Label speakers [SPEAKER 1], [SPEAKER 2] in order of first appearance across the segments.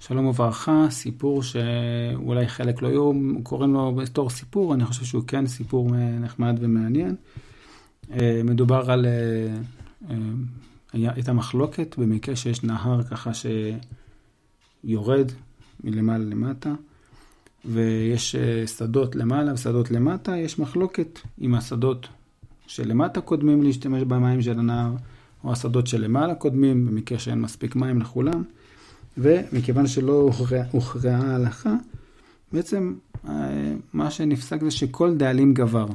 [SPEAKER 1] שלום וברכה, סיפור שאולי חלק לא יהיו קוראים לו בתור סיפור, אני חושב שהוא כן סיפור נחמד ומעניין. אה, מדובר על, אה, אה, הייתה מחלוקת במקרה שיש נהר ככה שיורד מלמעלה למטה, ויש שדות למעלה ושדות למטה, יש מחלוקת אם השדות שלמטה קודמים להשתמש במים של הנהר, או השדות שלמעלה קודמים, במקרה שאין מספיק מים לכולם. ומכיוון שלא הוכרעה ההלכה, בעצם אה, מה שנפסק זה שכל דאלים גבר.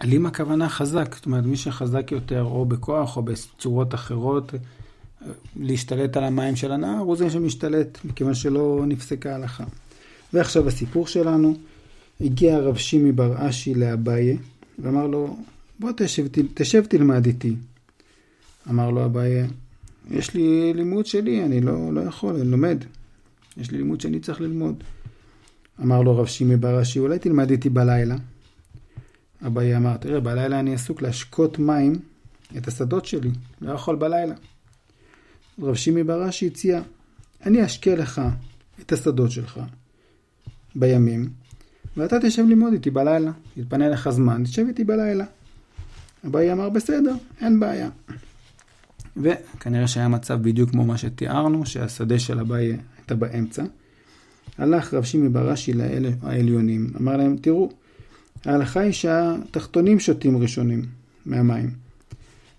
[SPEAKER 1] אלים הכוונה חזק, זאת אומרת מי שחזק יותר או בכוח או בצורות אחרות, אה, להשתלט על המים של הנהר, הוא זה שמשתלט, מכיוון שלא נפסקה ההלכה. ועכשיו הסיפור שלנו, הגיע הרב שימי בר אשי לאביי, ואמר לו, בוא תשב, תשב תלמד איתי. אמר לו אביי, יש לי לימוד שלי, אני לא, לא יכול, אני לומד. יש לי לימוד שאני צריך ללמוד. אמר לו רב שימי בראשי, אולי תלמד איתי בלילה. אביי אמר, תראה, בלילה אני עסוק להשקות מים את השדות שלי, לא יכול בלילה. רב שימי בראשי הציע, אני אשקה לך את השדות שלך בימים, ואתה תשב ללמוד איתי בלילה. יתפנה לך זמן, תשב איתי בלילה. אביי אמר, בסדר, אין בעיה. וכנראה שהיה מצב בדיוק כמו מה שתיארנו, שהשדה של אביי הייתה באמצע. הלך רב שימי בראשי לאלה העליונים, אמר להם, תראו, ההלכה היא שהתחתונים שותים ראשונים מהמים.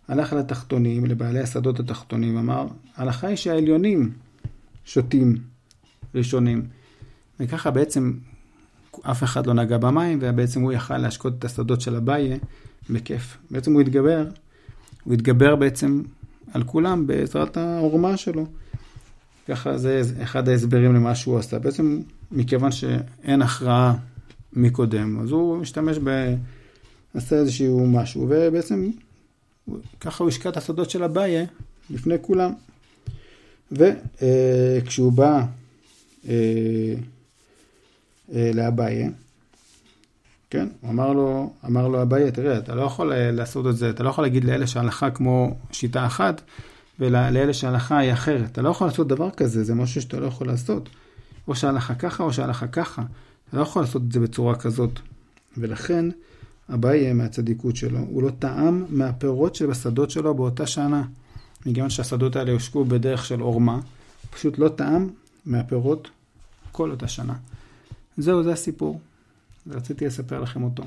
[SPEAKER 1] הלך לתחתונים, לבעלי השדות התחתונים, אמר, ההלכה היא שהעליונים שותים ראשונים. וככה בעצם אף אחד לא נגע במים, ובעצם הוא יכל להשקות את השדות של אביי בכיף. בעצם הוא התגבר, הוא התגבר בעצם על כולם בעזרת העורמה שלו. ככה זה אחד ההסברים למה שהוא עשה. בעצם מכיוון שאין הכרעה מקודם, אז הוא משתמש ב... עשה איזשהו משהו, ובעצם ככה הוא השקע את הסודות של אביי לפני כולם. וכשהוא בא אה, אה, לאביי, כן? הוא אמר לו, אמר לו אביי, תראה, אתה לא יכול אה, לעשות את זה, אתה לא יכול להגיד לאלה שההלכה כמו שיטה אחת, ולאלה שההלכה היא אחרת. אתה לא יכול לעשות דבר כזה, זה משהו שאתה לא יכול לעשות. או שההלכה ככה או שההלכה ככה. אתה לא יכול לעשות את זה בצורה כזאת. ולכן, אביי מהצדיקות שלו, הוא לא טעם מהפירות שבשדות שלו באותה שנה. מכיוון שהשדות האלה יושקו בדרך של עורמה, פשוט לא טעם מהפירות כל אותה שנה. זהו, זה הסיפור. ורציתי לספר לכם אותו.